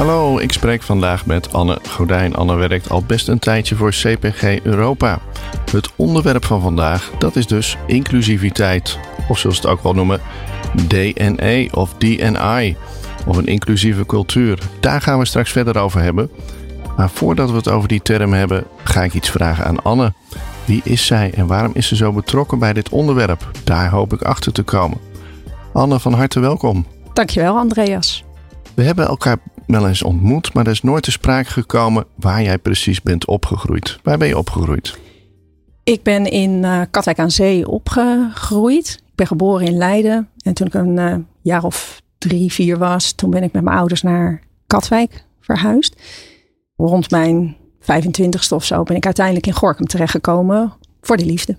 Hallo, ik spreek vandaag met Anne Godijn. Anne werkt al best een tijdje voor CPG Europa. Het onderwerp van vandaag, dat is dus inclusiviteit. Of zoals ze het ook wel noemen, DNA of DNI. Of een inclusieve cultuur. Daar gaan we straks verder over hebben. Maar voordat we het over die term hebben, ga ik iets vragen aan Anne. Wie is zij en waarom is ze zo betrokken bij dit onderwerp? Daar hoop ik achter te komen. Anne, van harte welkom. Dankjewel, Andreas. We hebben elkaar wel eens ontmoet, maar er is nooit te sprake gekomen waar jij precies bent opgegroeid. Waar ben je opgegroeid? Ik ben in uh, Katwijk aan Zee opgegroeid. Ik ben geboren in Leiden. En toen ik een uh, jaar of drie, vier was, toen ben ik met mijn ouders naar Katwijk verhuisd. Rond mijn 25ste of zo ben ik uiteindelijk in Gorkum terechtgekomen voor de liefde.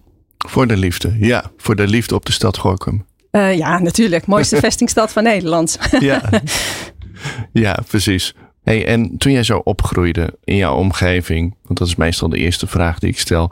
Voor de liefde, ja. Voor de liefde op de stad Gorkum. Uh, ja, natuurlijk. Mooiste vestingstad van Nederland. ja. ja, precies. Hey, en toen jij zo opgroeide in jouw omgeving, want dat is meestal de eerste vraag die ik stel.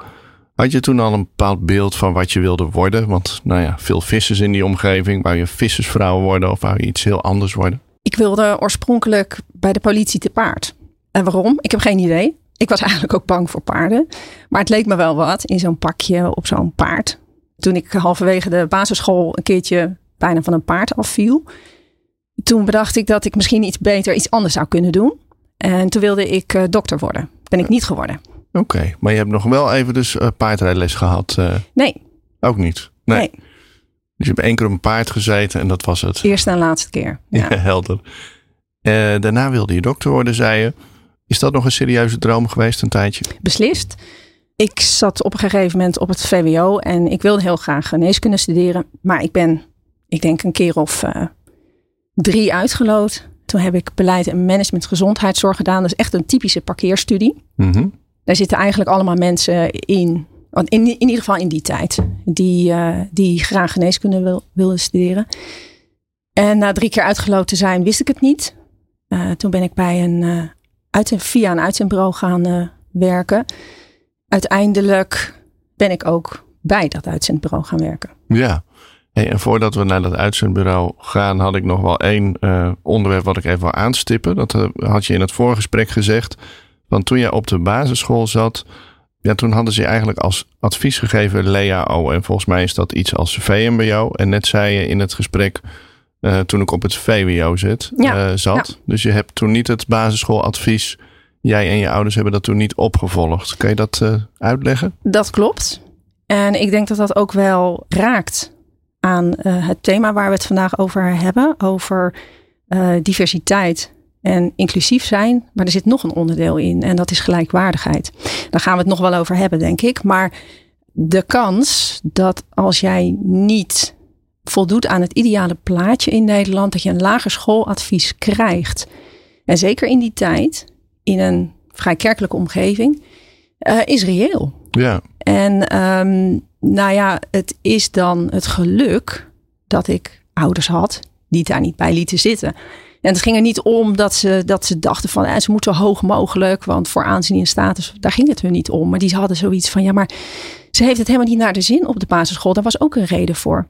Had je toen al een bepaald beeld van wat je wilde worden? Want nou ja, veel vissers in die omgeving. Wou je vissersvrouw worden of wou je iets heel anders worden? Ik wilde oorspronkelijk bij de politie te paard. En waarom? Ik heb geen idee. Ik was eigenlijk ook bang voor paarden. Maar het leek me wel wat in zo'n pakje op zo'n paard. Toen ik halverwege de basisschool een keertje bijna van een paard afviel. Toen bedacht ik dat ik misschien iets beter, iets anders zou kunnen doen. En toen wilde ik uh, dokter worden. Ben ik niet geworden. Oké, maar je hebt nog wel even dus uh, paardrijles gehad? Uh, nee. Ook niet? Nee. nee. Dus je hebt één keer op een paard gezeten en dat was het? Eerste en laatste keer. Ja, ja helder. daarna wilde je dokter worden, zei je. Is dat nog een serieuze droom geweest een tijdje? Beslist. Ik zat op een gegeven moment op het VWO en ik wilde heel graag geneeskunde studeren. Maar ik ben, ik denk een keer of drie uitgeloot. Toen heb ik beleid en management gezondheidszorg gedaan. Dat is echt een typische parkeerstudie. Mm -hmm. Daar zitten eigenlijk allemaal mensen in, in, in ieder geval in die tijd, die, uh, die graag geneeskunde wil, wilden studeren. En na drie keer uitgeloot te zijn, wist ik het niet. Uh, toen ben ik bij een, uit, via een uitzendbureau gaan werken uiteindelijk ben ik ook bij dat uitzendbureau gaan werken. Ja. Hey, en voordat we naar dat uitzendbureau gaan, had ik nog wel één uh, onderwerp wat ik even wil aanstippen. Dat uh, had je in het voorgesprek gezegd. Want toen jij op de basisschool zat, ja, toen hadden ze je eigenlijk als advies gegeven LEAO. En volgens mij is dat iets als VMBO. En net zei je in het gesprek, uh, toen ik op het VWO zit, ja, zat. Ja. Dus je hebt toen niet het basisschooladvies Jij en je ouders hebben dat toen niet opgevolgd. Kan je dat uitleggen? Dat klopt. En ik denk dat dat ook wel raakt aan uh, het thema waar we het vandaag over hebben. Over uh, diversiteit en inclusief zijn. Maar er zit nog een onderdeel in en dat is gelijkwaardigheid. Daar gaan we het nog wel over hebben, denk ik. Maar de kans dat als jij niet voldoet aan het ideale plaatje in Nederland, dat je een lager schooladvies krijgt. En zeker in die tijd in een vrij kerkelijke omgeving, uh, is reëel. Ja. En um, nou ja, het is dan het geluk dat ik ouders had die daar niet bij lieten zitten. En het ging er niet om dat ze, dat ze dachten van eh, ze moeten zo hoog mogelijk, want voor aanzien en status, daar ging het hun niet om. Maar die hadden zoiets van ja, maar ze heeft het helemaal niet naar de zin op de basisschool. Daar was ook een reden voor.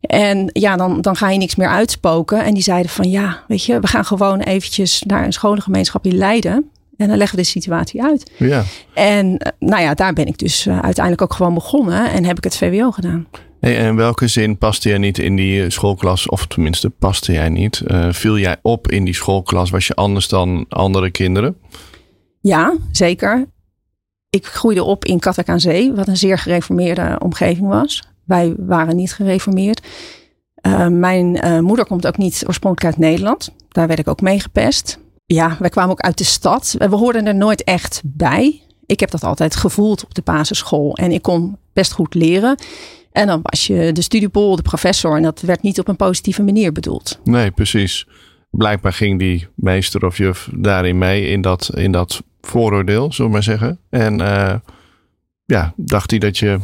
En ja, dan, dan ga je niks meer uitspoken. En die zeiden van ja, weet je, we gaan gewoon eventjes naar een scholengemeenschap in Leiden. En dan leggen we de situatie uit. Ja. En nou ja, daar ben ik dus uh, uiteindelijk ook gewoon begonnen en heb ik het VWO gedaan. Hey, en in welke zin paste jij niet in die schoolklas, of tenminste paste jij niet? Uh, viel jij op in die schoolklas? Was je anders dan andere kinderen? Ja, zeker. Ik groeide op in Katwijk aan Zee, wat een zeer gereformeerde omgeving was. Wij waren niet gereformeerd. Uh, mijn uh, moeder komt ook niet oorspronkelijk uit Nederland. Daar werd ik ook mee gepest. Ja, wij kwamen ook uit de stad. We hoorden er nooit echt bij. Ik heb dat altijd gevoeld op de basisschool. En ik kon best goed leren. En dan was je de studiebol, de professor. En dat werd niet op een positieve manier bedoeld. Nee, precies. Blijkbaar ging die meester of juf daarin mee in dat, in dat vooroordeel, zullen we maar zeggen. En uh, ja, dacht hij dat je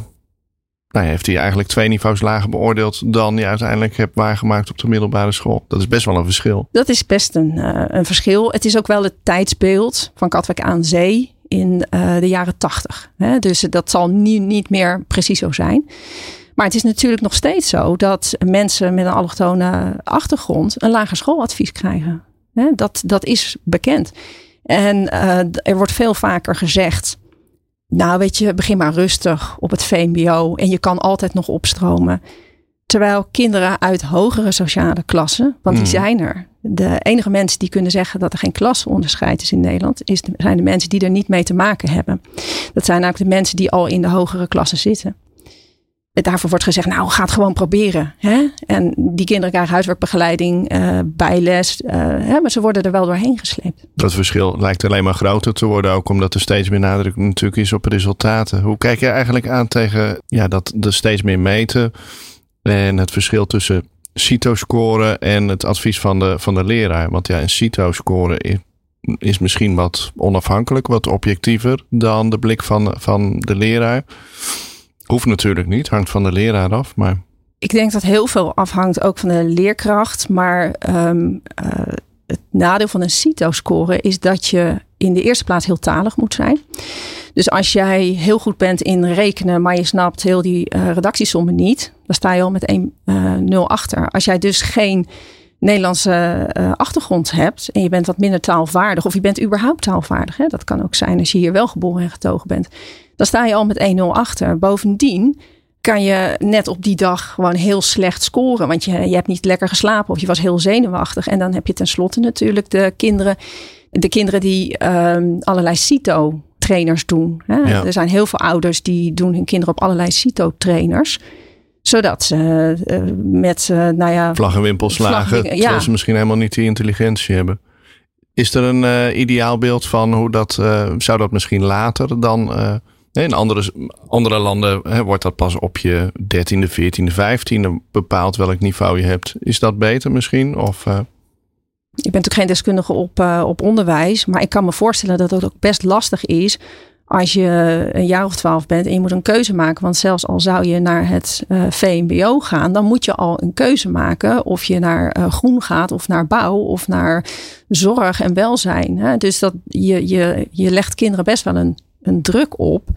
nou, heeft hij eigenlijk twee niveaus lager beoordeeld dan je uiteindelijk hebt waargemaakt op de middelbare school. Dat is best wel een verschil. Dat is best een, uh, een verschil. Het is ook wel het tijdsbeeld van Katwijk aan Zee in uh, de jaren tachtig. Dus dat zal niet, niet meer precies zo zijn. Maar het is natuurlijk nog steeds zo dat mensen met een allochtone achtergrond een lager schooladvies krijgen. Dat, dat is bekend. En uh, er wordt veel vaker gezegd nou, weet je, begin maar rustig op het VMBO en je kan altijd nog opstromen. Terwijl kinderen uit hogere sociale klassen, want die hmm. zijn er. De enige mensen die kunnen zeggen dat er geen klasseonderscheid is in Nederland, is zijn de mensen die er niet mee te maken hebben. Dat zijn eigenlijk de mensen die al in de hogere klassen zitten daarvoor wordt gezegd, nou, ga het gewoon proberen. Hè? En die kinderen krijgen huiswerkbegeleiding, uh, bijles. Uh, hè? Maar ze worden er wel doorheen gesleept. Dat verschil lijkt alleen maar groter te worden. Ook omdat er steeds meer nadruk natuurlijk is op resultaten. Hoe kijk je eigenlijk aan tegen ja, dat er steeds meer meten? En het verschil tussen CITO-scoren en het advies van de, van de leraar. Want ja, een CITO-scoren is, is misschien wat onafhankelijk, wat objectiever dan de blik van, van de leraar. Hoeft natuurlijk niet, hangt van de leraar af. Maar... Ik denk dat heel veel afhangt ook van de leerkracht. Maar um, uh, het nadeel van een CITO-score is dat je in de eerste plaats heel talig moet zijn. Dus als jij heel goed bent in rekenen, maar je snapt heel die uh, redactiesommen niet, dan sta je al met 1-0 uh, achter. Als jij dus geen Nederlandse uh, achtergrond hebt en je bent wat minder taalvaardig, of je bent überhaupt taalvaardig, hè? dat kan ook zijn als je hier wel geboren en getogen bent, dan sta je al met 1-0 achter. Bovendien kan je net op die dag gewoon heel slecht scoren. Want je, je hebt niet lekker geslapen of je was heel zenuwachtig. En dan heb je tenslotte natuurlijk de kinderen, de kinderen die um, allerlei CITO trainers doen. Hè? Er zijn heel veel ouders die doen hun kinderen op allerlei CITO trainers zodat ze uh, met, uh, nou ja... Vlag en wimpels slagen, terwijl ja. ze misschien helemaal niet die intelligentie hebben. Is er een uh, ideaal beeld van hoe dat, zou dat misschien later dan in andere, andere landen hè, wordt dat pas op je 13e, 14e, 15e bepaald welk niveau je hebt. Is dat beter misschien? Of. Ik ben natuurlijk geen deskundige op, uh, op onderwijs, maar ik kan me voorstellen dat het ook best lastig is als je een jaar of twaalf bent en je moet een keuze maken. Want zelfs al zou je naar het uh, eh, VMBO gaan, dan moet je al een keuze maken of je naar uh, groen gaat of naar bouw of naar zorg en welzijn. Hè? Dus dat je, je, je legt kinderen best wel een een druk op.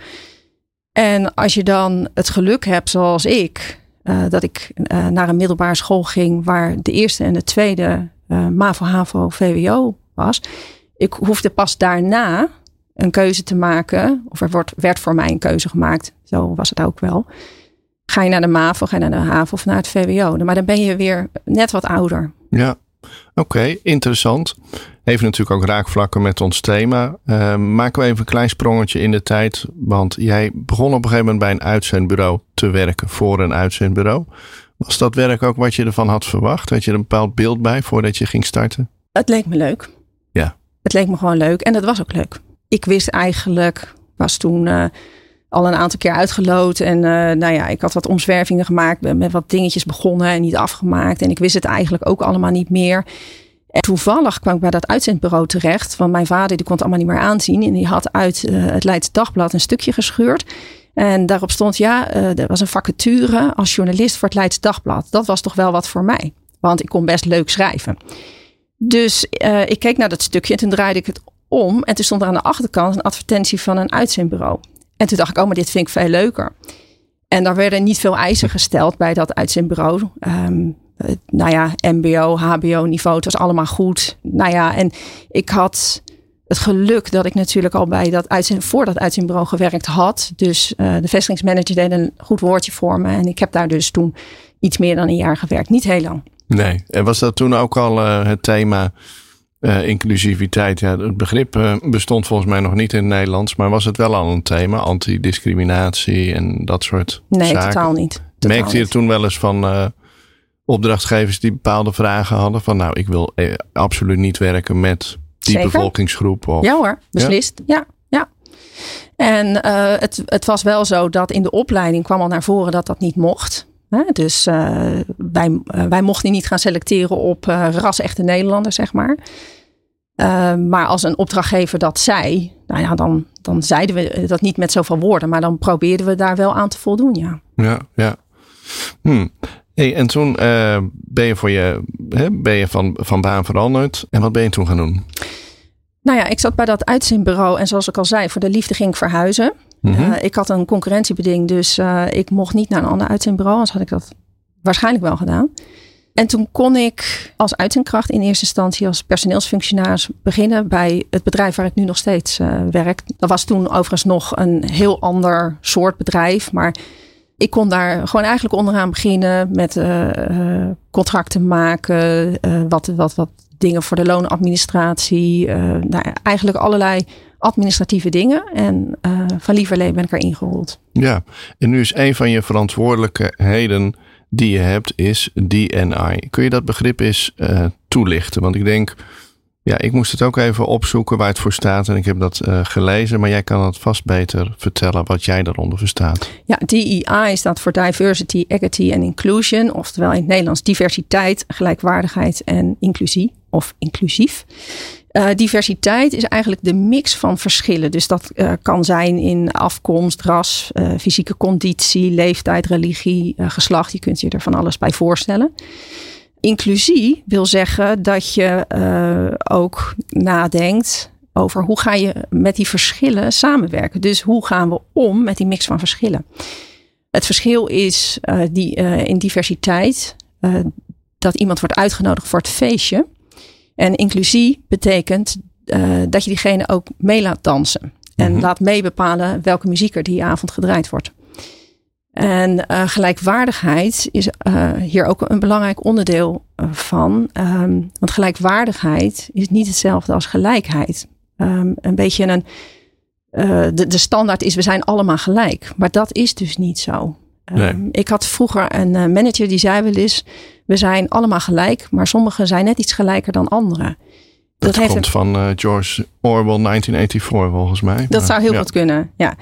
En als je dan het geluk hebt, zoals ik, uh, dat ik naar een middelbare school ging waar de eerste en de tweede MAVO, HAVO, VWO was. Ik hoefde pas daarna een keuze te maken, of er wordt, werd voor mij een keuze gemaakt, zo was het ook wel. Ga je naar de MAVO, ga je naar de HAVO of naar het VWO? Maar dan ben je weer net wat ouder. Ja, oké, interessant. Heeft natuurlijk ook raakvlakken met ons thema. Uh, maken we even een klein sprongetje in de tijd. Want jij begon op een gegeven moment bij een uitzendbureau te werken voor een uitzendbureau. Was dat werk ook wat je ervan had verwacht? Had je er een bepaald beeld bij voordat je ging starten? Het leek me leuk. Ja. Het leek me gewoon leuk en dat was ook leuk. Ik wist eigenlijk, was toen uh, al een aantal keer uitgeloot. En uh, nou ja, ik had wat omzwervingen gemaakt, ben met wat dingetjes begonnen en niet afgemaakt. En ik wist het eigenlijk ook allemaal niet meer. En toevallig kwam ik bij dat uitzendbureau terecht. Want mijn vader die kon het allemaal niet meer aanzien. En die had uit uh, het Leids Dagblad een stukje gescheurd. En daarop stond ja, er was een vacature als journalist voor het Leids Dagblad. Dat was toch wel wat voor mij. Want ik kon best leuk schrijven. Dus ik keek naar dat stukje en toen draaide ik het om. En toen stond er aan de achterkant een advertentie van een uitzendbureau. En toen dacht ik, oh, maar dit vind ik veel leuker. En daar werden niet veel eisen gesteld bij dat uitzendbureau. Uh, nou ja, MBO, HBO niveau, het was allemaal goed. Nou ja, en ik had het geluk dat ik natuurlijk al bij dat uitzend, voor dat uitzendbureau gewerkt had. Dus uh, de vestigingsmanager deed een goed woordje voor me. En ik heb daar dus toen iets meer dan een jaar gewerkt. Niet heel lang. Nee, en was dat toen ook al uh, het thema inclusiviteit? Ja, het begrip bestond volgens mij nog niet in het Nederlands. Maar was het wel al een thema? Antidiscriminatie en dat soort nee, zaken? Nee, totaal niet. Totaal Merkte je toen wel eens van opdrachtgevers die bepaalde vragen hadden. Van nou, ik wil eh, absoluut niet werken met die Zeker. bevolkingsgroep. Of, ja hoor, beslist. Ja, ja. En het, het was wel zo dat in de opleiding kwam al naar voren dat dat niet mocht. Dus wij, wij mochten niet gaan selecteren op ras-echte Nederlanders, zeg maar. maar als een opdrachtgever dat zei, nou ja, dan, dan zeiden we dat niet met zoveel woorden, maar dan probeerden we daar wel aan te voldoen, ja. Ja, ja. Hm. Hey, en toen uh, ben je, voor je, hè, ben je van, van baan veranderd. En wat ben je toen gaan doen? Nou ja, ik zat bij dat uitzendbureau en zoals ik al zei, voor de liefde ging ik verhuizen. Mm ik had een concurrentiebeding, dus uh, ik mocht niet naar een ander uitzendbureau. Anders had ik dat waarschijnlijk wel gedaan. En toen kon ik als uitzendkracht in eerste instantie als personeelsfunctionaris beginnen bij het bedrijf waar ik nu nog steeds uh, werk. Dat was toen overigens nog een heel ander soort bedrijf, maar ik kon daar gewoon eigenlijk onderaan beginnen met contracten maken, wat, wat, wat dingen voor de loonadministratie. nou, eigenlijk allerlei administratieve dingen. En van lieverlee ben ik erin gerold. Ja, en nu is een van je verantwoordelijkheden die je hebt, is DNI. Kun je dat begrip eens toelichten? Want ik denk ja, ik moest het ook even opzoeken waar het voor staat. En ik heb dat uh, gelezen. Maar jij kan het vast beter vertellen wat jij daaronder verstaat. Ja, DEI staat voor Diversity, Equity en Inclusion. Oftewel in het Nederlands diversiteit, gelijkwaardigheid en inclusie. Of inclusief. Uh, diversiteit is eigenlijk de mix van verschillen. Dus dat uh, kan zijn in afkomst, ras, fysieke conditie, leeftijd, religie, geslacht. Je kunt je er van alles bij voorstellen. Inclusie wil zeggen dat je ook nadenkt over hoe ga je met die verschillen samenwerken. Dus hoe gaan we om met die mix van verschillen. Het verschil is die, in diversiteit dat iemand wordt uitgenodigd voor het feestje. En inclusie betekent dat je diegene ook mee laat dansen. En mm-hmm. laat meebepalen welke muziek er die avond gedraaid wordt. En uh, gelijkwaardigheid is uh, hier ook een belangrijk onderdeel eh, van. Um, want gelijkwaardigheid is niet hetzelfde als gelijkheid. Um, een beetje een. De, de standaard is: we zijn allemaal gelijk. Maar dat is dus niet zo. Um, Ik had vroeger een manager die zei wel eens: we zijn allemaal gelijk, maar sommigen zijn net iets gelijker dan anderen. Dat, dat komt van George Orwell 1984 volgens mij. Dat zou heel goed kunnen, ja.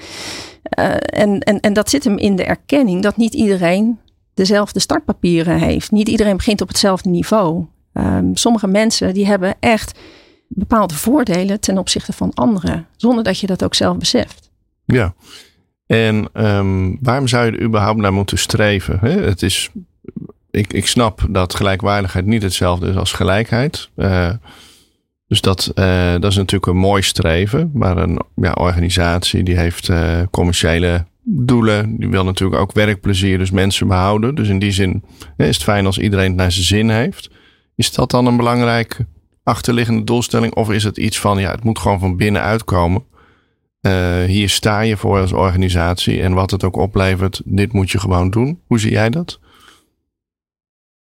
Uh, en, en, en dat zit hem in de erkenning dat niet iedereen dezelfde startpapieren heeft. Niet iedereen begint op hetzelfde niveau. Um, sommige mensen die hebben echt bepaalde voordelen ten opzichte van anderen, zonder dat je dat ook zelf beseft. Ja, en um, waarom zou je er überhaupt naar moeten streven? Het is, ik, ik snap dat gelijkwaardigheid niet hetzelfde is als gelijkheid. Uh, dus dat, uh, dat is natuurlijk een mooi streven. Maar een ja, organisatie die heeft uh, commerciële doelen. Die wil natuurlijk ook werkplezier, dus mensen behouden. Dus in die zin is het fijn als iedereen het naar zijn zin heeft. Is dat dan een belangrijke achterliggende doelstelling? Of is het iets van, ja, het moet gewoon van binnenuit komen. Uh, hier sta je voor als organisatie. En wat het ook oplevert, dit moet je gewoon doen. Hoe zie jij dat?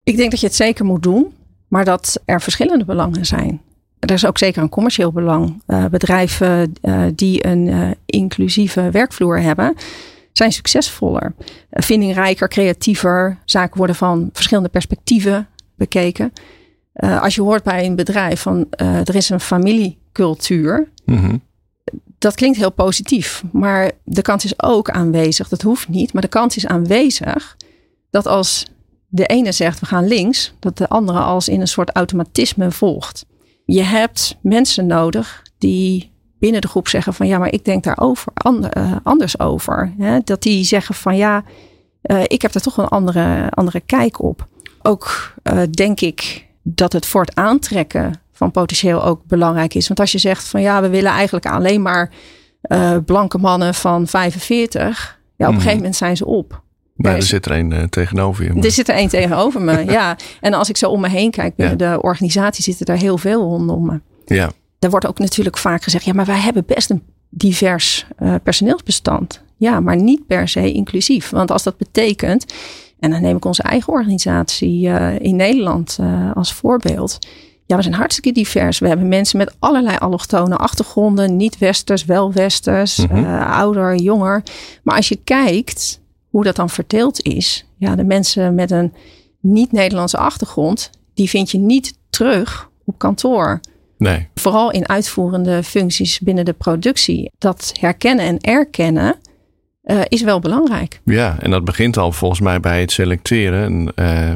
Ik denk dat je het zeker moet doen. Maar dat er verschillende belangen zijn er is ook zeker een commercieel belang. Uh, bedrijven uh, die een uh, inclusieve werkvloer hebben, zijn succesvoller, vindingrijker, creatiever. Zaken worden van verschillende perspectieven bekeken. als je hoort bij een bedrijf van er is een familiecultuur. Mm Dat klinkt heel positief, maar de kans is ook aanwezig. Dat hoeft niet, maar de kans is aanwezig dat als de ene zegt we gaan links, dat de andere als in een soort automatisme volgt je hebt mensen nodig die binnen de groep zeggen van ja, maar ik denk daar over, eh, anders over. Hè? Dat die zeggen van ja, uh, ik heb er toch een andere, andere kijk op. Ook uh, denk ik dat het voor het aantrekken van potentieel ook belangrijk is. Want als je zegt van ja, we willen eigenlijk alleen maar blanke mannen van 45. Ja, op een mhm. gegeven moment zijn ze op. Maar er zit er een uh, tegenover je. Er zit er één tegenover me, ja. En als ik zo om me heen kijk, binnen de organisatie zitten er heel veel rondom me. Ja. Er wordt ook natuurlijk vaak gezegd, ja, maar wij hebben best een divers uh, personeelsbestand. Ja, maar niet per se inclusief. Want als dat betekent, en dan neem ik onze eigen organisatie uh, in Nederland als voorbeeld. Ja, we zijn hartstikke divers. We hebben mensen met allerlei allochtone achtergronden. Niet westers, wel westers, mm -hmm. ouder, jonger. Maar als je kijkt hoe dat dan verdeeld is. Ja, de mensen met een niet-Nederlandse achtergrond, die vind je niet terug op kantoor. Nee. Vooral in uitvoerende functies binnen de productie. Dat herkennen en erkennen, uh, is wel belangrijk. Ja, en dat begint al volgens mij bij het selecteren. En, uh,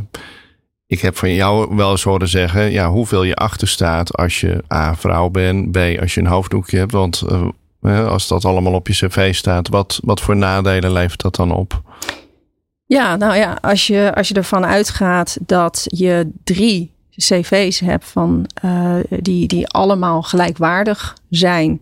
ik heb van jou wel eens horen zeggen, ja, hoeveel je achter staat als je A, vrouw bent, B, als je een hoofddoekje hebt. Want uh, als dat allemaal op je cv staat, wat, wat voor nadelen levert dat dan op? Ja, nou ja, als je, als je ervan uitgaat dat je drie cv's hebt van, uh, die, die allemaal gelijkwaardig zijn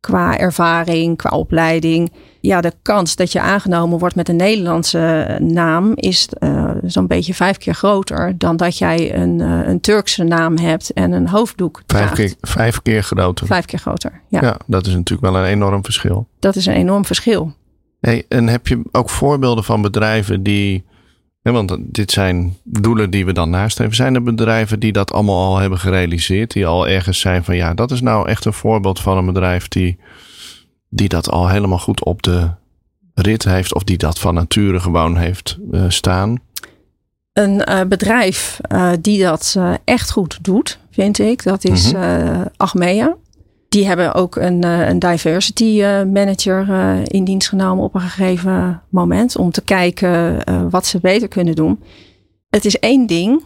qua ervaring, qua opleiding. Ja, de kans dat je aangenomen wordt met een Nederlandse naam is uh, zo'n beetje vijf keer groter dan dat jij een, uh, een Turkse naam hebt en een hoofddoek vijf Keer, vijf keer groter? Vijf keer groter, ja. ja. dat is natuurlijk wel een enorm verschil. Dat is een enorm verschil. Hey, en heb je ook voorbeelden van bedrijven die want dit zijn doelen die we dan nastreven. Zijn er bedrijven die dat allemaal al hebben gerealiseerd? Die al ergens zijn van ja, dat is nou echt een voorbeeld van een bedrijf die, die dat al helemaal goed op de rit heeft. Of die dat van nature gewoon heeft uh, staan? Een uh, bedrijf uh, die dat echt goed doet, vind ik. Dat is mm -hmm. Achmea. Die hebben ook een, eh, een diversity eh, manager eh, in dienst genomen op een gegeven moment. Om te kijken wat ze beter kunnen doen. Het is één ding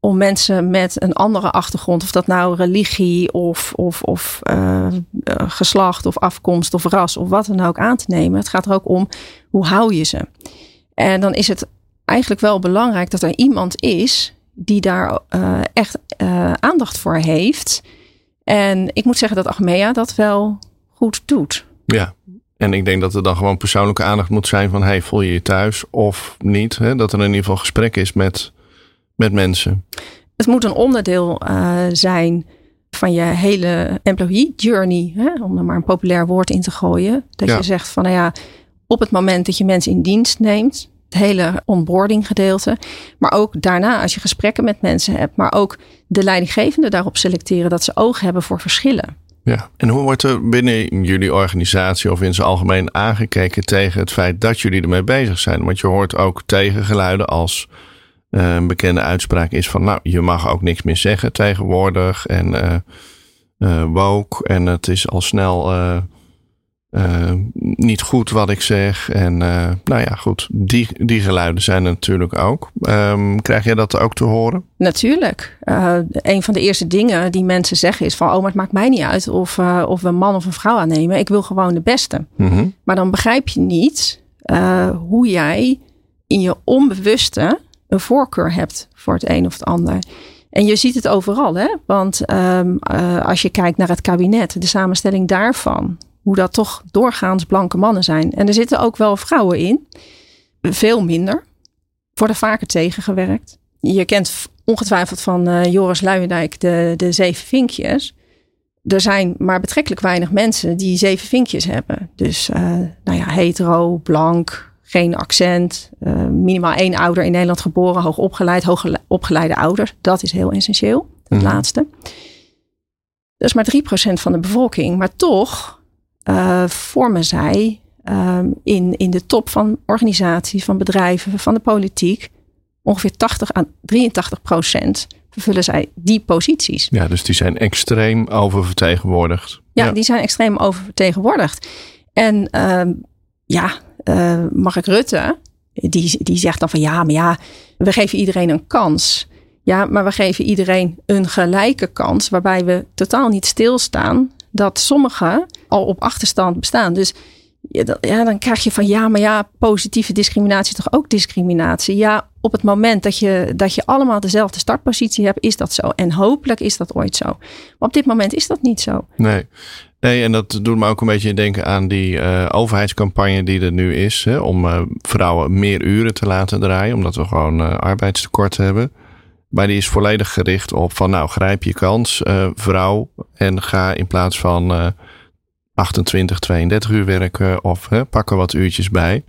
om mensen met een andere achtergrond, of dat nou religie of, of, of uh, geslacht of afkomst of ras of wat dan ook aan te nemen. Het gaat er ook om hoe hou je ze. En dan is het eigenlijk wel belangrijk dat er iemand is die daar uh, echt aandacht voor heeft. En ik moet zeggen dat Achmea dat wel goed doet. Ja, en ik denk dat er dan gewoon persoonlijke aandacht moet zijn van... hey, voel je je thuis of niet? Hè? Dat er in ieder geval gesprek is met, met mensen. Het moet een onderdeel uh, zijn van je hele employee journey. Hè? Om er maar een populair woord in te gooien. Dat ja. je zegt van nou ja, op het moment dat je mensen in dienst neemt het hele onboarding gedeelte. Maar ook daarna, als je gesprekken met mensen hebt, maar ook de leidinggevende daarop selecteren dat ze oog hebben voor verschillen. Ja, en hoe wordt er binnen jullie organisatie of in zijn algemeen aangekeken tegen het feit dat jullie ermee bezig zijn? Want je hoort ook tegengeluiden als een bekende uitspraak is van, nou, je mag ook niks meer zeggen tegenwoordig en uh, uh, woke en het is al snel uh, niet goed wat ik zeg. En nou ja, goed, die, die geluiden zijn er natuurlijk ook. Um, krijg jij dat ook te horen? Natuurlijk. Uh, een van de eerste dingen die mensen zeggen is van... oh, maar het maakt mij niet uit of, of we een man of een vrouw aannemen. Ik wil gewoon de beste. Mm -hmm. Maar dan begrijp je niet hoe jij in je onbewuste... een voorkeur hebt voor het een of het ander. En je ziet het overal, hè? Want um, als je kijkt naar het kabinet, de samenstelling daarvan hoe dat toch doorgaans blanke mannen zijn. En er zitten ook wel vrouwen in. Veel minder. Worden vaker tegengewerkt. Je kent ongetwijfeld van uh, Joris Luijendijk de, de zeven vinkjes. Er zijn maar betrekkelijk weinig mensen die zeven vinkjes hebben. Dus uh, nou ja, hetero, blank, geen accent, uh, minimaal één ouder in Nederland geboren, hoog opgeleid, hoog opgeleide ouders. Dat is heel essentieel, het mm. laatste. Dat is maar 3% van de bevolking, maar toch uh, vormen zij um, in, in de top van organisaties, van bedrijven, van de politiek, ongeveer 80 à 83 procent vervullen zij die posities. Ja, dus die zijn extreem oververtegenwoordigd. Ja, ja. die zijn extreem oververtegenwoordigd. En uh, ja, uh, Mark Rutte, die, die zegt dan van ja, maar ja, we geven iedereen een kans. Ja, maar we geven iedereen een gelijke kans, waarbij we totaal niet stilstaan dat sommigen al op achterstand bestaan. Dus ja, dan krijg je van ja, maar ja, positieve discriminatie is toch ook discriminatie? Ja, op het moment dat je, dat je allemaal dezelfde startpositie hebt, is dat zo. En hopelijk is dat ooit zo. Maar op dit moment is dat niet zo. Nee. Nee, en dat doet me ook een beetje denken aan die uh, overheidscampagne die er nu is. Hè, om uh, vrouwen meer uren te laten draaien, omdat we gewoon uh, arbeidstekort hebben. Maar die is volledig gericht op van nou grijp je kans vrouw en ga in plaats van 28, 32 uur werken of uh, pak er wat uurtjes bij.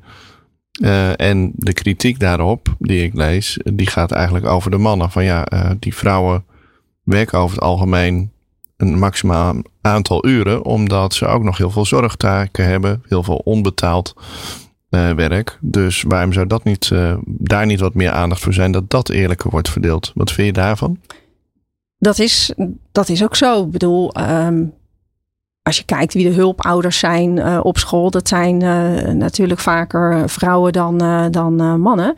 Uh, en de kritiek daarop die ik lees, die gaat eigenlijk over de mannen. Van ja, uh, die vrouwen werken over het algemeen een maximaal aantal uren, omdat ze ook nog heel veel zorgtaken hebben, heel veel onbetaald uh, werk. Dus waarom zou dat niet, daar niet wat meer aandacht voor zijn, dat dat eerlijker wordt verdeeld? Wat vind je daarvan? Dat is, dat is ook zo. Ik bedoel, um, als je kijkt wie de hulpouders zijn op school, dat zijn natuurlijk vaker vrouwen dan, dan mannen.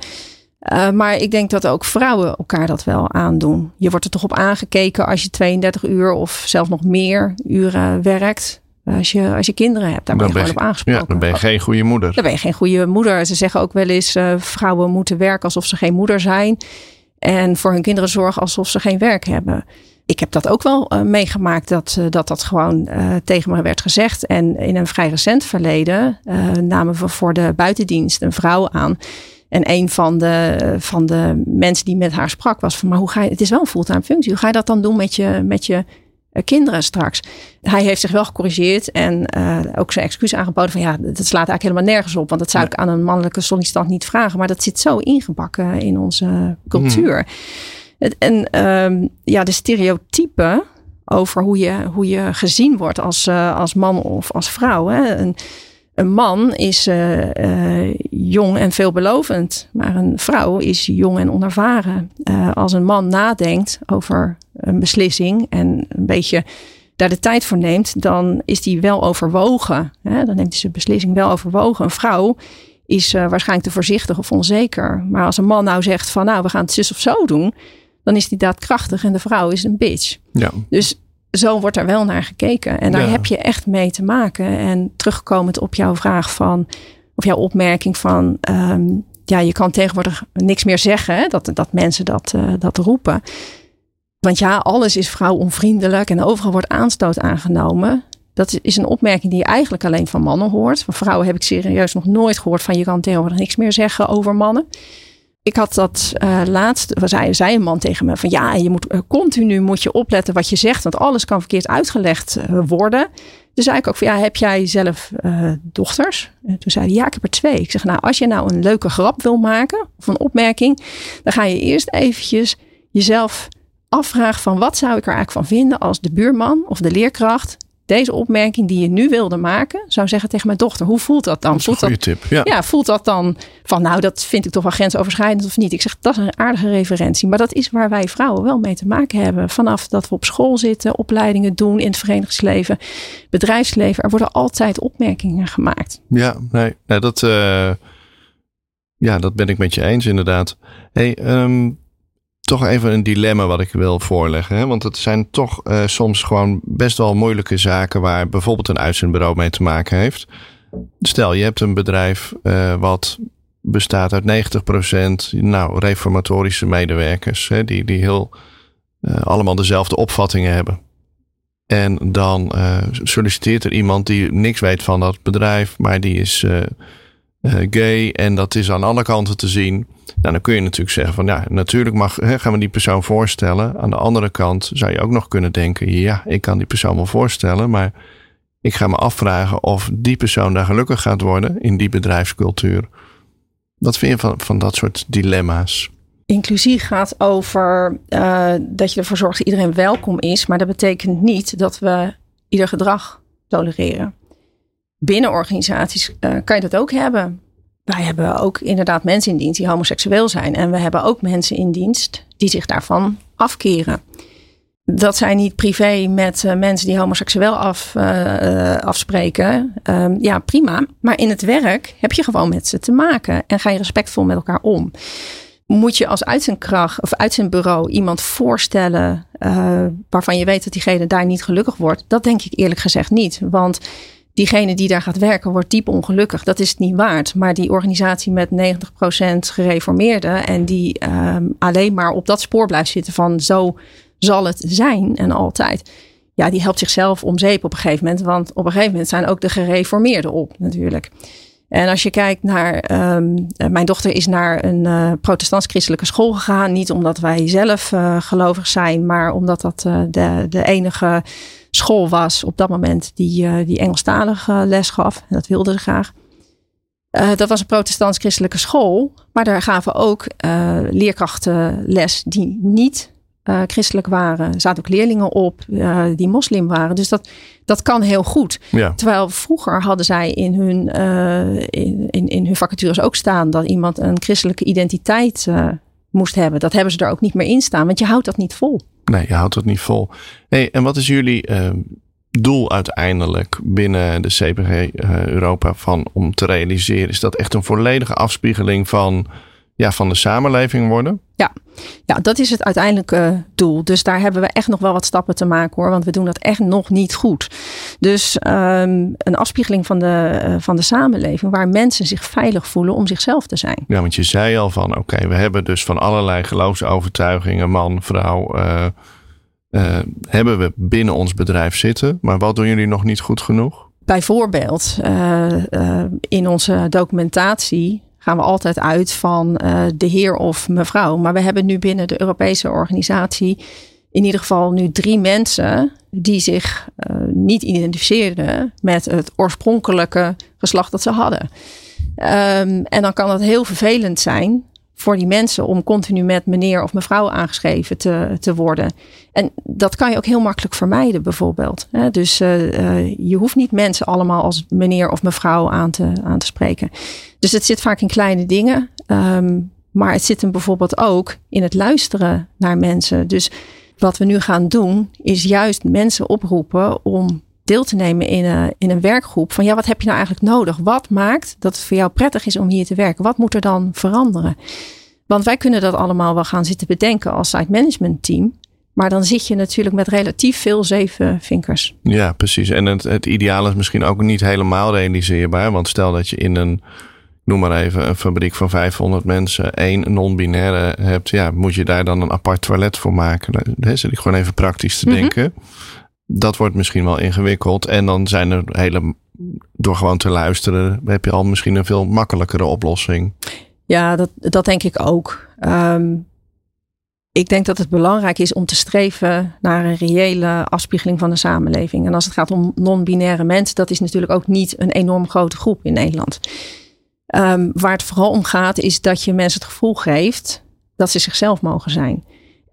maar ik denk dat ook vrouwen elkaar dat wel aandoen. Je wordt er toch op aangekeken als je 32 uur of zelfs nog meer uren werkt. Als je, als je kinderen hebt, daar ben je gewoon op aangesproken. Ja, dan ben je geen goede moeder. Dan ben je geen goede moeder. Ze zeggen ook wel eens, vrouwen moeten werken alsof ze geen moeder zijn. En voor hun kinderen zorgen alsof ze geen werk hebben. Ik heb dat ook wel uh, meegemaakt, dat, uh, dat dat gewoon tegen me werd gezegd. En in een vrij recent verleden namen we voor de buitendienst een vrouw aan. En een van de, van de mensen die met haar sprak was van, maar hoe ga je, het is wel een fulltime functie. Hoe ga je dat dan doen met je, met je eh, kinderen straks. Hij heeft zich wel gecorrigeerd en ook zijn excuus aangeboden van ja, dat slaat eigenlijk helemaal nergens op. Want dat zou ik aan een mannelijke sollicitant niet vragen. Maar dat zit zo ingebakken in onze cultuur. En um, ja, de stereotypen over hoe je, hoe je gezien wordt als, uh, als man of als vrouw. Hè. Een, een man is uh, jong en veelbelovend, maar een vrouw is jong en onervaren. als een man nadenkt over een beslissing en een beetje daar de tijd voor neemt, dan is die wel overwogen. Hè? Dan neemt hij zijn beslissing wel overwogen. Een vrouw is waarschijnlijk te voorzichtig of onzeker. Maar als een man nou zegt van nou, we gaan het zus of zo doen, dan is die daadkrachtig en de vrouw is een bitch. Ja. Dus zo wordt er wel naar gekeken. En daar heb je echt mee te maken. En terugkomend op jouw vraag van, of jouw opmerking van, um, ja, je kan tegenwoordig niks meer zeggen, hè? Dat, dat mensen dat, uh, dat roepen. Want ja, alles is vrouwonvriendelijk en overal wordt aanstoot aangenomen. Dat is een opmerking die je eigenlijk alleen van mannen hoort. Van vrouwen heb ik serieus nog nooit gehoord van je kan tegenwoordig niks meer zeggen over mannen. Ik had dat uh, laatst, zei, zei een man tegen me van ja, je moet uh, continu moet je opletten wat je zegt, want alles kan verkeerd uitgelegd uh, worden. Dus zei ik ook van ja, heb jij zelf dochters? En toen zei hij ja, ik heb er twee. Ik zeg nou, als je nou een leuke grap wil maken of een opmerking, dan ga je eerst eventjes jezelf afvraag van wat zou ik er eigenlijk van vinden als de buurman of de leerkracht deze opmerking die je nu wilde maken, zou zeggen tegen mijn dochter. Hoe voelt dat dan? Dat voelt tip. Ja. ja, voelt dat dan van nou, dat vind ik toch wel grensoverschrijdend of niet? Ik zeg, dat is een aardige referentie. Maar dat is waar wij vrouwen wel mee te maken hebben. Vanaf dat we op school zitten, opleidingen doen in het verenigingsleven, bedrijfsleven. Er worden altijd opmerkingen gemaakt. Ja, nee, nee dat, uh, ja, dat ben ik met je eens inderdaad. Hey, um, toch even een dilemma wat ik wil voorleggen. Hè? Want het zijn toch uh, soms gewoon best wel moeilijke zaken waar bijvoorbeeld een uitzendbureau mee te maken heeft. Stel, je hebt een bedrijf uh, wat bestaat uit 90% nou, reformatorische medewerkers. Hè, die, die heel uh, allemaal dezelfde opvattingen hebben. En dan solliciteert er iemand die niks weet van dat bedrijf, maar die is gay en dat is aan alle kanten te zien. Nou, dan kun je natuurlijk zeggen van ja, natuurlijk mag, hè, gaan we die persoon voorstellen. Aan de andere kant zou je ook nog kunnen denken, ja, ik kan die persoon wel voorstellen, maar ik ga me afvragen of die persoon daar gelukkig gaat worden in die bedrijfscultuur. Wat vind je van, van dat soort dilemma's? Inclusie gaat over uh, dat je ervoor zorgt dat iedereen welkom is, maar dat betekent niet dat we ieder gedrag tolereren. Binnen organisaties uh, kan je dat ook hebben wij hebben ook inderdaad mensen in dienst die homoseksueel zijn. En we hebben ook mensen in dienst die zich daarvan afkeren. Dat zijn niet privé met uh, mensen die homoseksueel af, uh, afspreken. Um, ja, prima. Maar in het werk heb je gewoon met ze te maken. En ga je respectvol met elkaar om. Moet je als uitzendkracht of uitzendbureau iemand voorstellen waarvan je weet dat diegene daar niet gelukkig wordt? Dat denk ik eerlijk gezegd niet. Want diegene die daar gaat werken wordt diep ongelukkig. Dat is het niet waard. Maar die organisatie met 90% gereformeerden en die um, alleen maar op dat spoor blijft zitten van zo zal het zijn en altijd. Ja, die helpt zichzelf om zeep op een gegeven moment. Want op een gegeven moment zijn ook de gereformeerden op natuurlijk. En als je kijkt naar, um, mijn dochter is naar een uh, protestants-christelijke school gegaan. Niet omdat wij zelf uh, gelovig zijn, maar omdat dat de, de enige school was op dat moment die, die Engelstalige les gaf. En dat wilde ze graag. Dat was een protestants-christelijke school. Maar daar gaven ook leerkrachten les die niet christelijk waren. Er zaten ook leerlingen op die moslim waren. Dus dat, dat kan heel goed. Ja. Terwijl vroeger hadden zij in hun, in, in, in, hun vacatures ook staan dat iemand een christelijke identiteit moest hebben. Dat hebben ze er ook niet meer in staan, want je houdt dat niet vol. Nee, je houdt dat niet vol. Hey, en wat is jullie doel uiteindelijk binnen de CPG Europa van om te realiseren? Is dat echt een volledige afspiegeling van ja, van de samenleving worden? Ja. ja, dat is het uiteindelijke doel. Dus daar hebben we echt nog wel wat stappen te maken hoor. Want we doen dat echt nog niet goed. Dus um, een afspiegeling van de, uh, van de samenleving waar mensen zich veilig voelen om zichzelf te zijn. Ja, want je zei al van oké, we hebben dus van allerlei geloofsovertuigingen, man, vrouw. Uh, uh, hebben we binnen ons bedrijf zitten. Maar wat doen jullie nog niet goed genoeg? Bijvoorbeeld in onze documentatie gaan we altijd uit van uh, de heer of mevrouw. Maar we hebben nu binnen de Europese organisatie in ieder geval nu drie mensen die zich uh, niet identificeerden met het oorspronkelijke geslacht dat ze hadden. Um, en dan kan dat heel vervelend zijn voor die mensen om continu met meneer of mevrouw aangeschreven te, te worden. En dat kan je ook heel makkelijk vermijden, bijvoorbeeld. Dus uh, uh, je hoeft niet mensen allemaal als meneer of mevrouw aan te, aan te spreken. Dus het zit vaak in kleine dingen. Um, maar het zit hem bijvoorbeeld ook in het luisteren naar mensen. Dus wat we nu gaan doen, is juist mensen oproepen om deel te nemen in een, in een werkgroep. Van ja, wat heb je nou eigenlijk nodig? Wat maakt dat het voor jou prettig is om hier te werken? Wat moet er dan veranderen? Want wij kunnen dat allemaal wel gaan zitten bedenken als site management team. Maar dan zit je natuurlijk met relatief veel zeven vinkers. Ja, precies. En het, het ideaal is misschien ook niet helemaal realiseerbaar. Want stel dat je in een, noem maar even, een fabriek van 500 mensen één non-binaire hebt. Ja, moet je daar dan een apart toilet voor maken? Daar zit ik gewoon even praktisch te mm denken dat wordt misschien wel ingewikkeld. En dan zijn er hele, door gewoon te luisteren, heb je al misschien een veel makkelijkere oplossing. Ja, dat, dat denk ik ook. Um, ik denk dat het belangrijk is om te streven naar een reële afspiegeling van de samenleving. En als het gaat om non-binaire mensen, dat is natuurlijk ook niet een enorm grote groep in Nederland. Um, waar het vooral om gaat, is dat je mensen het gevoel geeft dat ze zichzelf mogen zijn.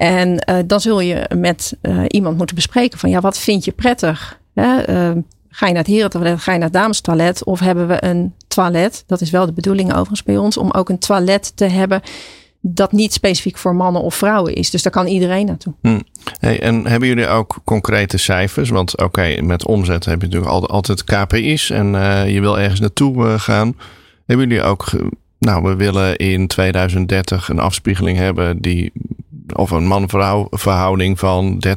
En uh, dan zul je met uh, iemand moeten bespreken van ja, wat vind je prettig? Hè? Uh, ga je naar het herentoilet, ga je naar het damestoilet of hebben we een toilet? Dat is wel de bedoeling overigens bij ons, om ook een toilet te hebben dat niet specifiek voor mannen of vrouwen is. Dus daar kan iedereen naartoe. Hm. Hey, en hebben jullie ook concrete cijfers? Want oké, met omzet heb je natuurlijk altijd, altijd KPI's en je wil ergens naartoe gaan. Hebben jullie ook, nou, we willen in 2030 een afspiegeling hebben die of een man-vrouw verhouding van 30%,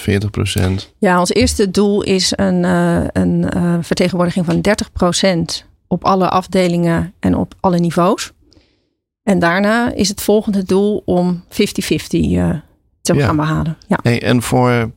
40%? Ja, ons eerste doel is een, uh, een uh, vertegenwoordiging van 30% op alle afdelingen en op alle niveaus. En daarna is het volgende doel om 50-50 uh, eh, te ja. gaan behalen. Ja. Hey, en voor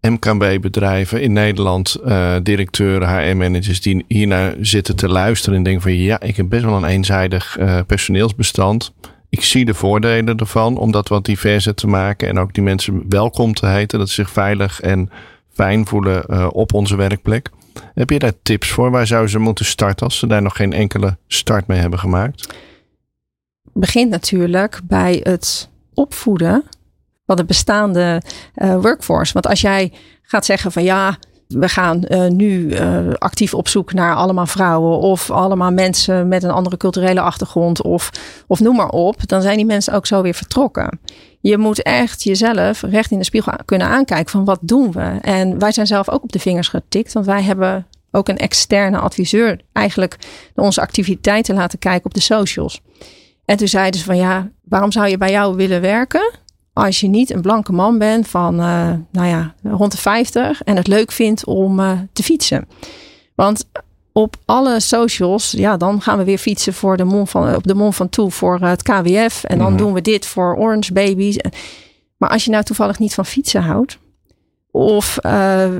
MKB-bedrijven in Nederland, directeuren, HR-managers die hiernaar zitten te luisteren en denken van ja, ik heb best wel een eenzijdig personeelsbestand ik zie de voordelen ervan om dat wat diverser te maken en ook die mensen welkom te heten, dat ze zich veilig en fijn voelen uh, op onze werkplek. Heb je daar tips voor? Waar zouden ze moeten starten als ze daar nog geen enkele start mee hebben gemaakt? Begint natuurlijk bij het opvoeden van de bestaande uh, workforce. Want als jij gaat zeggen van ja, we gaan uh, nu uh, actief op zoek naar allemaal vrouwen of allemaal mensen met een andere culturele achtergrond of, of noem maar op, dan zijn die mensen ook zo weer vertrokken. Je moet echt jezelf recht in de spiegel kunnen aankijken van wat doen we. En wij zijn zelf ook op de vingers getikt, want wij hebben ook een externe adviseur eigenlijk onze activiteiten laten kijken op de socials. En toen zeiden ze van ja, waarom zou je bij jou willen werken? Als je niet een blanke man bent van, uh, nou ja, rond de 50 en het leuk vindt om uh, te fietsen. Want op alle socials, ja, dan gaan we weer fietsen voor de Mont van, op de Mont van Toe voor het KWF. En dan mm -hmm. doen we dit voor Orange Babies. Maar als je nou toevallig niet van fietsen houdt, of uh,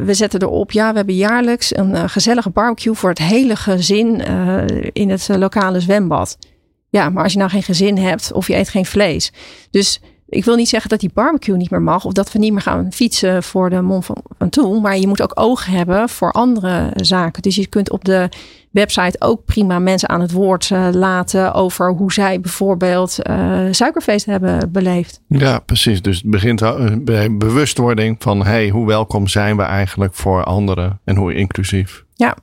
we zetten erop, ja, we hebben jaarlijks een gezellige barbecue voor het hele gezin in het lokale zwembad. Ja, maar als je nou geen gezin hebt of je eet geen vlees. Dus ik wil niet zeggen dat die barbecue niet meer mag. Of dat we niet meer gaan fietsen voor de Mont van, van Toen. Maar je moet ook oog hebben voor andere zaken. Dus je kunt op de website ook prima mensen aan het woord uh, laten. Over hoe zij bijvoorbeeld uh, suikerfeest hebben beleefd. Ja, precies. Dus het begint bij bewustwording van hey, hoe welkom zijn we eigenlijk voor anderen. En hoe inclusief. Ja.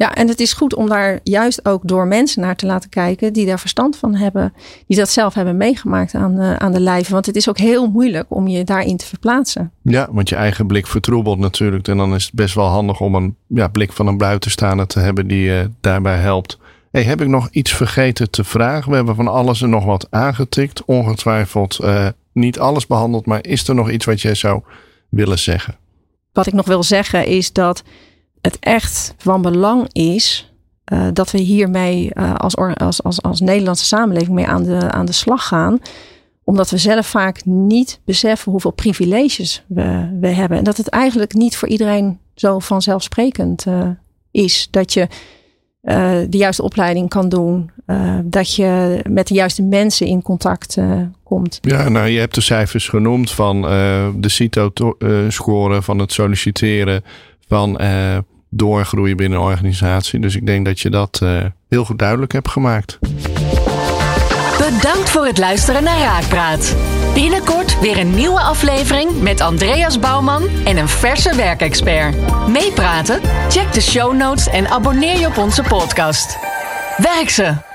Ja, en het is goed om daar juist ook door mensen naar te laten kijken die daar verstand van hebben, die dat zelf hebben meegemaakt aan, de, aan de lijve. Want het is ook heel moeilijk om je daarin te verplaatsen. Ja, want je eigen blik vertroebelt natuurlijk. En dan is het best wel handig om een ja, blik van een buitenstaander te hebben die je daarbij helpt. Hey, heb ik nog iets vergeten te vragen? We hebben van alles en nog wat aangetikt. Ongetwijfeld uh, niet alles behandeld, maar is er nog iets wat jij zou willen zeggen? Wat ik nog wil zeggen is dat het echt van belang is uh, dat we hiermee uh, als, als, als, als Nederlandse samenleving mee aan de, aan de slag gaan. Omdat we zelf vaak niet beseffen hoeveel privileges we, we hebben. En dat het eigenlijk niet voor iedereen zo vanzelfsprekend uh, is. Dat je de juiste opleiding kan doen. dat je met de juiste mensen in contact komt. Ja, nou je hebt de cijfers genoemd van de CITO-score, van het solliciteren van doorgroeien binnen een organisatie. Dus ik denk dat je dat uh, heel goed duidelijk hebt gemaakt. Bedankt voor het luisteren naar Raakpraat. Binnenkort weer een nieuwe aflevering met Andreas Bouwman en een verse werkexpert. Meepraten? Check de show notes en abonneer je op onze podcast. Werk ze!